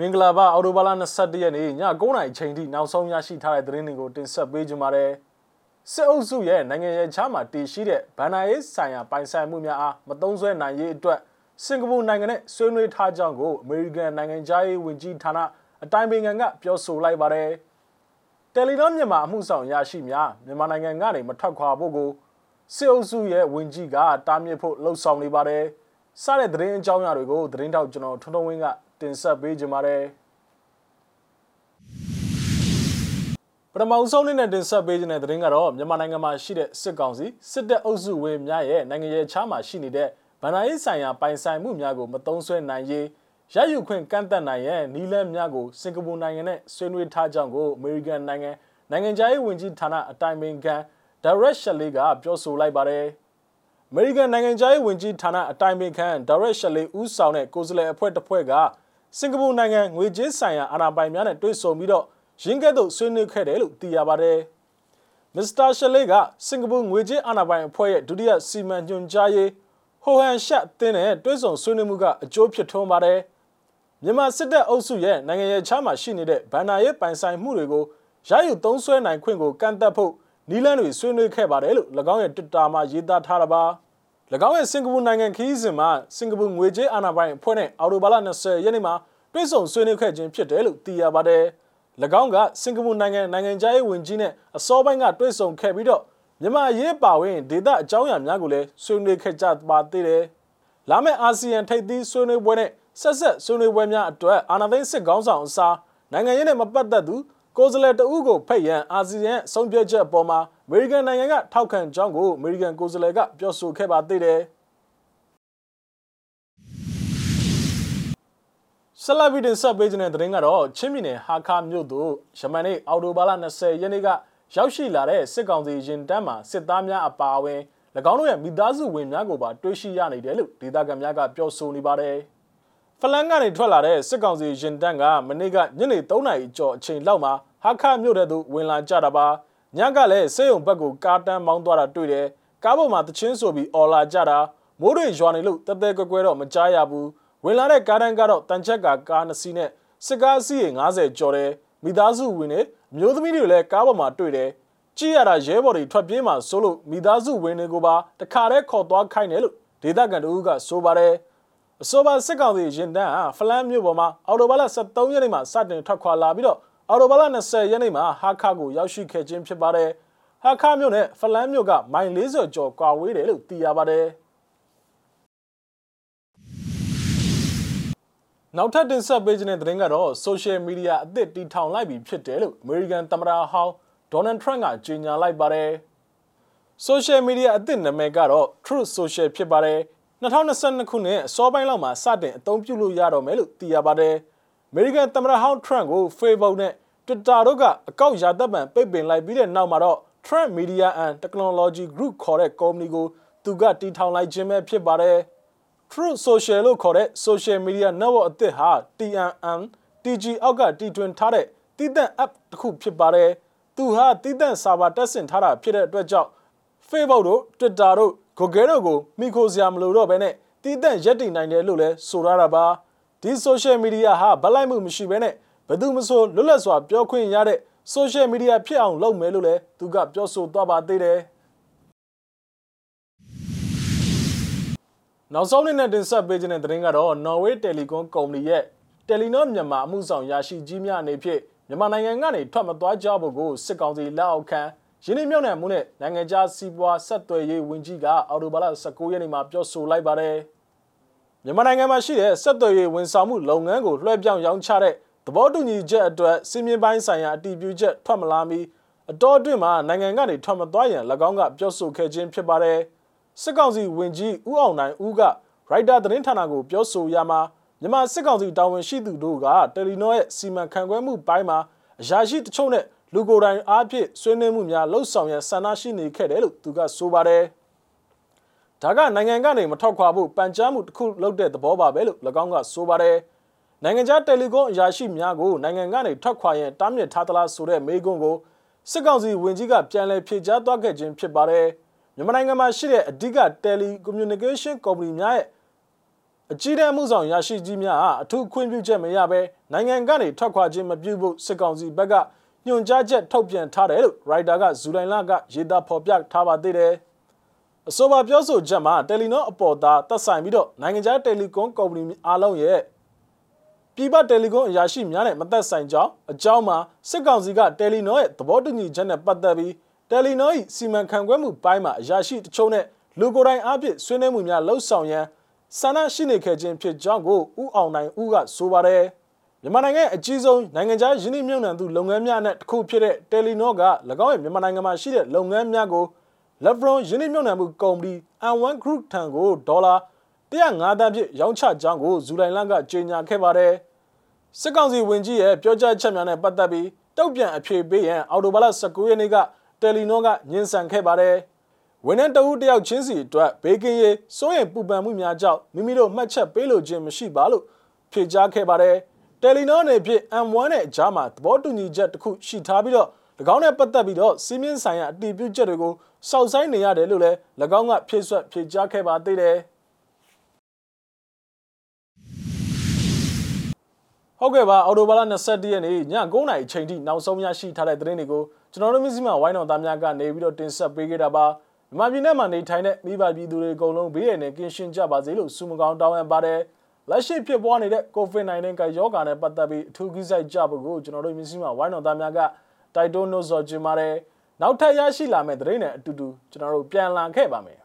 မင်္ဂလာပါအော်တိုဘာလ22ရက်နေ့ည9:00နာရီချိန်ထိနောက်ဆုံးရရှိထားတဲ့သတင်းတွေကိုတင်ဆက်ပေးကြပါမယ်။စစ်အုပ်စုရဲ့နိုင်ငံရေးချားမှာတည်ရှိတဲ့ဗန်နာရေးဆိုင်ရာပိုင်ဆိုင်မှုများအားမသုံးစွဲနိုင်ရေးအတွက်စင်ကာပူနိုင်ငံနဲ့ဆွေးနွေးထားကြောင်းကိုအမေရိကန်နိုင်ငံသားရေးဝန်ကြီးဌာနအတိုင်းပင်ခံကပြောဆိုလိုက်ပါတယ်။တယ်လီနောမြန်မာအမှုဆောင်ရရှိများမြန်မာနိုင်ငံကနေမထွက်ခွာဖို့ကိုစစ်အုပ်စုရဲ့ဝန်ကြီးကတားမြစ်ဖို့လှုံ့ဆော်နေပါတယ်။စတဲ့သတင်းအကြောင်းအရာတွေကိုသတင်းထောက်ကျွန်တော်ထွန်းထွန်းဝင်းက တင်ဆက်ပေးကြပါမယ်။ပထမဆုံးနေ့နဲ့တင်ဆက်ပေးခြင်းတဲ့သတင်းကတော့မြန်မာနိုင်ငံမှာရှိတဲ့စစ်ကောင်စီစစ်တပ်အုပ်စုဝင်များရဲ့နိုင်ငံရေးချားမှာရှိနေတဲ့ဗန်နာရေးဆိုင်ရာပိုင်ဆိုင်မှုများကိုမသုံးဆွဲနိုင်ရေးရယူခွင့်ကန့်သက်နိုင်ရန်နီလန်းများကိုစင်ကာပူနိုင်ငံနဲ့ဆွေးနွေးထားကြောင်းကိုအမေရိကန်နိုင်ငံနိုင်ငံခြားရေးဝန်ကြီးဌာနအတိုင်ပင်ခံဒါရက်ရှယ်လီကပြောဆိုလိုက်ပါတယ်။အမေရိကန်နိုင်ငံခြားရေးဝန်ကြီးဌာနအတိုင်ပင်ခံဒါရက်ရှယ်လီဦးဆောင်တဲ့ကိုယ်စားလှယ်အဖွဲ့တစ်ဖွဲ့က စင်ကာပူနိုင်ငံငွေကြေးဆိုင်ရာအာဏာပိုင်များနဲ့တွေ့ဆုံပြီးတော့ရင်းကဲ့သို့ဆွေးနွေးခဲ့တယ်လို့သိရပါတယ်။မစ္စတာရှယ်လီကစင်ကာပူငွေကြေးအာဏာပိုင်အဖွဲ့ရဲ့ဒုတိယစီမံညွှန်ကြားရေးဟိုဟန်ရှက်တင်းနဲ့တွေ့ဆုံဆွေးနွေးမှုကအကျိုးဖြစ်ထွန်းပါတယ်။မြန်မာစစ်တပ်အုပ်စုရဲ့နိုင်ငံရေးချားမှာရှိနေတဲ့ဗန်နာရဲ့ပိုင်ဆိုင်မှုတွေကိုရယူသုံးစွဲနိုင်ခွင့်ကိုကန့်သက်ဖို့နီလန်းတွေဆွေးနွေးခဲ့ပါတယ်လို့၎င်းရဲ့ Twitter မှာရေးသားထားတာပါ။၎ င်းရဲ့စင်ကာပူနိုင်ငံခီးစဉ်မှာစင်ကာပူငွေကြေးအာဏာပိုင်အဖွဲ့နဲ့အော်တိုဘာလ20ရက်နေ့မှာတွေ့ဆုံဆွေးနွေးခဲ့ခြင်းဖြစ်တယ်လို့သိရပါတယ်။၎င်းကစင်ကာပူနိုင်ငံနိုင်ငံခြားရေးဝန်ကြီးနဲ့အစောပိုင်းကတွေ့ဆုံခဲ့ပြီးတော့မြန်မာရေးပါဝင်ဒေသအကြောင်းအရာများကိုလည်းဆွေးနွေးခဲ့ကြပါသေးတယ်။လာမယ့်အာဆီယံထိပ်သီးဆွေးနွေးပွဲနဲ့ဆက်ဆက်ဆွေးနွေးပွဲများအတွက်အာဏာသိမ်းစစ်ကောင်းဆောင်အစားနိုင်ငံရေးနဲ့မပတ်သက်သူ ကိုယ်စားလှယ်တဦးကိုဖိတ်ရန်အာဆီယံဆုံးဖြတ်ချက်အပေါ်မှာအမေရိကန်နိုင်ငံကထောက်ခံကြောင်းကိုအမေရိကန်ကိုယ်စားလှယ်ကပြောဆိုခဲ့ပါသေးတယ်။ဆလဗီတင်ဆက်ပေးခြင်းတဲ့သတင်းကတော့ချင်းပြည်နယ်ဟာခါမြို့သို့ယမန်နေ့အော်တိုဘာလ20ရက်နေ့ကရောက်ရှိလာတဲ့စစ်ကောင်စီရင်တန်းမှာစစ်သားများအပါအဝင်၎င်းတို့ရဲ့မိသားစုဝင်များကိုပါတွေ့ရှိရနေတယ်လို့ဒေသခံများကပြောဆိုနေပါတယ်။ ဖလန်ကနေထွက်လာတဲ့စစ်ကောင်စီရင်တန်းကမနေ့ကညနေ3နာရီကျော်အချိန်လောက်မှာဟာခါမြို့တဲ့သို့ဝင်လာကြတာပါ။ညကလည်းစေယုံဘက်ကိုကားတန်းမောင်းသွားတာတွေ့တယ်။ကားပေါ်မှာတချင်းဆိုပြီးអော်လာကြတာမိုးတွေရွာနေလို့တဲတဲကွဲကွဲတော့မကြားရဘူး။ဝင်လာတဲ့ကားတန်းကတော့တန်ချက်ကကားနှစ်စီးနဲ့စစ်ကားစီးရေ90ကျော်တယ်မိသားစုဝင်နေမျိုးသမီးတွေလည်းကားပေါ်မှာတွေ့တယ်ကြည့်ရတာရဲဘော်တွေထွက်ပြေးမှဆိုလို့မိသားစုဝင်တွေကိုပါတခါတည်းခေါ်သွားခိုင်းတယ်လို့ဒေသခံတို့ကဆိုပါတယ် အဆိုပါစစ်ကောင်စီရင်တန်းဟာဖလန်းမြို့ပေါ်မှာအော်တိုဘာလ23ရက်နေ့မှာစတင်ထွက်ခွာလာပြီးတော့အော်တိုဘာလ20ရက်နေ့မှာဟာခါကိုရောက်ရှိခဲ့ခြင်းဖြစ်ပါတယ်ဟာခါမြို့နဲ့ဖလန်းမြို့ကမိုင်40ကျော်ကွာဝေးတယ်လို့သိရပါတယ်နောက်ထပ်တင်ဆက်ပေးခြင်းတဲ့သတင်းကတော့ social media အသစ်တီထောင်လိုက်ပြီဖြစ်တယ်လို့ American သမ္မတဟောင်း Donald Trump ကကြေညာလိုက်ပါတယ်။ social media အသစ်နာမည်ကတော့ Truth Social ဖြစ်ပါတယ်။ 2022ခုနှစ်အစောပိုင်းလောက်မှာစတင်အသုံးပြုလို့ရတော့မယ်လို့သိရပါတယ်။ American သမ္မတဟောင်း Trump ကို Facebook နဲ့ Twitter တို့ကအကောင့်ရာသက်ပံပိတ်ပင်လိုက်ပြီးတဲ့နောက်မှာတော့ Trump Media and Technology Group ခေါ်တဲ့ကုမ္ပဏီကိုသူကတီထောင်လိုက်ခြင်းပဲဖြစ်ပါတယ်။ Truth Social လို့ခေါ်တဲ့ Social Media Network အသစ်ဟာ TNN TG အောက်ကတီထွင်ထားတဲ့တည်တံ့ app တစ်ခုဖြစ်ပါတယ်။သူဟာတည်တံ့ server တက်ဆင်ထားတာဖြစ်တဲ့အတွက်ကြောင့် Facebook တို့ Twitter တို့ Google တို့ကိုမိခိုစရာမလိုတော့ဘဲနဲ့တည်တံ့ရက်တည်နိုင်တယ်လို့လည်းဆိုရတာပါ။ဒီ social media ဟာဗလိုက်မှုမရှိဘဲနဲ့ဘယ်သူမှဆိုလွတ်လပ်စွာပြောခွင့်ရတဲ့ social media ဖြစ်အောင်လုပ်မယ်လို့လည်းသူကပြောဆိုသွားပါသေးတယ်။နောက်ဆုံးနေ့နဲ့တင်ဆက်ပေးခြင်းတဲ့သတင်းကတော့ Norway Telecom ကုမ္ပဏီရဲ့ Telenor မြန်မာအမှုဆောင်ရရှိကြီးများအနေဖြင့်မြန်မာနိုင်ငံကနေထွက်မသွားကြဖို့ကိုစစ်ကောင်စီလက်အောက်ခံ ရင်းနှီးမြှုပ်နှံမှုနဲ့နိုင်ငံခြားစီးပွားဆက်သွယ်ရေးဝန်ကြီးကအော်တိုဘာလ19ရက်နေ့မှာပြောဆိုလိုက်ပါတယ်။မြန်မာနိုင်ငံမှာရှိတဲ့ဆက်သွယ်ရေးဝန်ဆောင်မှုလုပ်ငန်းကိုလွှဲပြောင်းရောင်းချတဲ့သဘောတူညီချက်အတွက်စီမင်းပိုင်းဆိုင်ရာအတည်ပြုချက်ထွက်မလာမီအတော်အတွင်းမှာနိုင်ငံကနေထွက်မသွားရန်၎င်းကပြောဆိုခဲ့ခြင်းဖြစ်ပါတယ်။စစ်ကောင်စီဝင်ကြီးဦးအောင်နိုင်ဦးကရိုက်တာသတင်းဌာနကိုပြောဆိုရမှာမြန်မာစစ်ကောင်စီတာဝန်ရှိသူတို့ကတယ်လီနောရဲ့စီမံခန့်ခွဲမှုပိုင်းမှာအရာရှိတချို့နဲ့ လူကိုယ်တိုင်အားဖြင့်ဆွေးနွေးမှုများလှုပ်ဆောင်ရန်ဆန္ဒရှိနေခဲ့တယ်လို့သူကဆိုပါတယ်။ဒါကနိုင်ငံကနေမထောက်ခွာဖို့ပန်ကြားမှုတစ်ခုလုပ်တဲ့သဘောပါပဲလို့၎င်းကဆိုပါတယ်။နိုင်ငံခြားတယ်လီကွန်အရာရှိများကိုနိုင်ငံကနေထွက်ခွာရန်တားမြစ်ထားသလားဆိုတဲ့မေးခွန်းကိုစစ်ကောင်စီဝင်ကြီးကပြန်လည်ဖြေကြားသွားခဲ့ခြင်းဖြစ်ပါတယ်။မြန်မာနိုင်ငံမှာရှိတဲ့အဓိက telecommunication ကုမ္ပဏီများရဲ့အကြီးတန်းမှုဆောင်ရရှိကြီးများဟာအထူးခွင့်ပြုချက်မရဘဲနိုင်ငံကနေထွက်ခွာခြင်းမပြုဖို့စစ်ကောင်စီဘက်က ညွှန်ကြားချက်ထုတ်ပြန်ထားတယ်လို့ရိုက်တာကဇူလိုင်လကရေးသားဖော်ပြထားပါသေးတယ်။အဆိုပါပြောဆိုချက်မှာတယ်လီနောအပေါ်သားတက်ဆိုင်ပြီးတော့နိုင်ငံခြားတယ်လီကွန်ကုမ္ပဏီအားလုံးရဲ့ပြည်ပတယ်လီကွန်အရာရှိများနဲ့မသက်ဆိုင်ကြောင်းအကြောင်းမှာစစ်ကောင်စီကတယ်လီနောရဲ့သဘောတူညီချက်နဲ့ပတ်သက်ပြီးတယ်လီနော၏စီမံခန့်ခွဲမှုပိုင်းမှာအရာရှိတချို့နဲ့လူကိုယ်တိုင်အားဖြင့်ဆွေးနွေးမှုများလှုပ်ဆောင်ရန်ဆန္ဒရှိနေခဲ့ခြင်းဖြစ်ကြောင်းကိုဥအောင်နိုင်ဦးကဆိုပါတယ် မြန်မာနိုင်ငံရဲ့အကြီးဆုံးနိုင်ငံခြားယင်းနှိမ့်မြုံနှံသူလုပ်ငန်းများနဲ့တစ်ခုဖြစ်တဲ့တယ်လီနောက၎င်းရဲ့မြန်မာနိုင်ငံမှာရှိတဲ့လုပ်ငန်းများကို Levron ယင်းနှိမ့်မြုံနှံမှုကုမ္ပဏီ N1 Group ထံကိုဒေါ်လာ105တန်းဖြင့်ရောင်းချကြောင်းကိုဇူလိုင်လကကြေညာခဲ့ပါတယ်စစ်ကောင်စီဝင်ကြီးရဲ့ပြောကြားချက်များနဲ့ပတ်သက်ပြီးတုတ်ပြန်အဖြေပေးရန်အော်တိုဘာလ19ရက်နေ့ကတယ်လီနောကညှဉ်းဆန်ခဲ့ပါတယ်ဝန်ထမ်းတဦးတယောက်ချင်းစီအတွက်ဘေးကင်းရေးစိုးရိမ်ပူပန်မှုများကြောင့်မိမိတို့မှတ်ချက်ပေးလိုခြင်းမရှိပါလို့ဖြေကြားခဲ့ပါတယ် တယ်လီနောအနေဖြင့် M1 နဲ့အကြားမှာသဘောတူညီချက်တစ်ခုရှိထားပြီးတော့၎င်းနဲ့ပတ်သက်ပြီးတော့စီးမြင့်ဆိုင်ရာအတည်ပြုချက်တွေကိုစောင့်ဆိုင်နေရတယ်လို့လည်း၎င်းကဖြည့်ဆွတ်ဖြေကြားခဲ့ပါသေးတယ်ဟုတ်ကဲ့ပါအော်တိုဘာလ22ရက်နေ့ည9:00နာရီချိန်ထိနောက်ဆုံးရရှိထားတဲ့သတင်းတွေကိုကျွန်တော်တို့မျိုးစိမဝိုင်းတော်သားများကနေပြီးတော့တင်ဆက်ပေးခဲ့တာပါမြန်မာပြည်နယ်မှာနေထိုင်တဲ့မိဘပြည်သူတွေအကုန်လုံးဘေးရန်နဲ့ကင်းရှင်းကြပါစေလို့ဆုမကောင်းတောင်းအပ်ပါတယ် လက်ရှိဖြစ်ပွားနေတဲ့ COVID-19 ကရောဂါနဲ့ပတ်သက်ပြီးအထူးကိစ္စကြဖို့ကိုကျွန်တော်တို့မျိုးစိမဝိုင်းတော်သားများကတိုက်တွန်းလို့ဆိုကြပါတယ်နောက်ထပ်ရရှိလာမယ့်သတင်းတွေအတူတူကျွန်တော်တို့ပြန်လာခဲ့ပါမယ်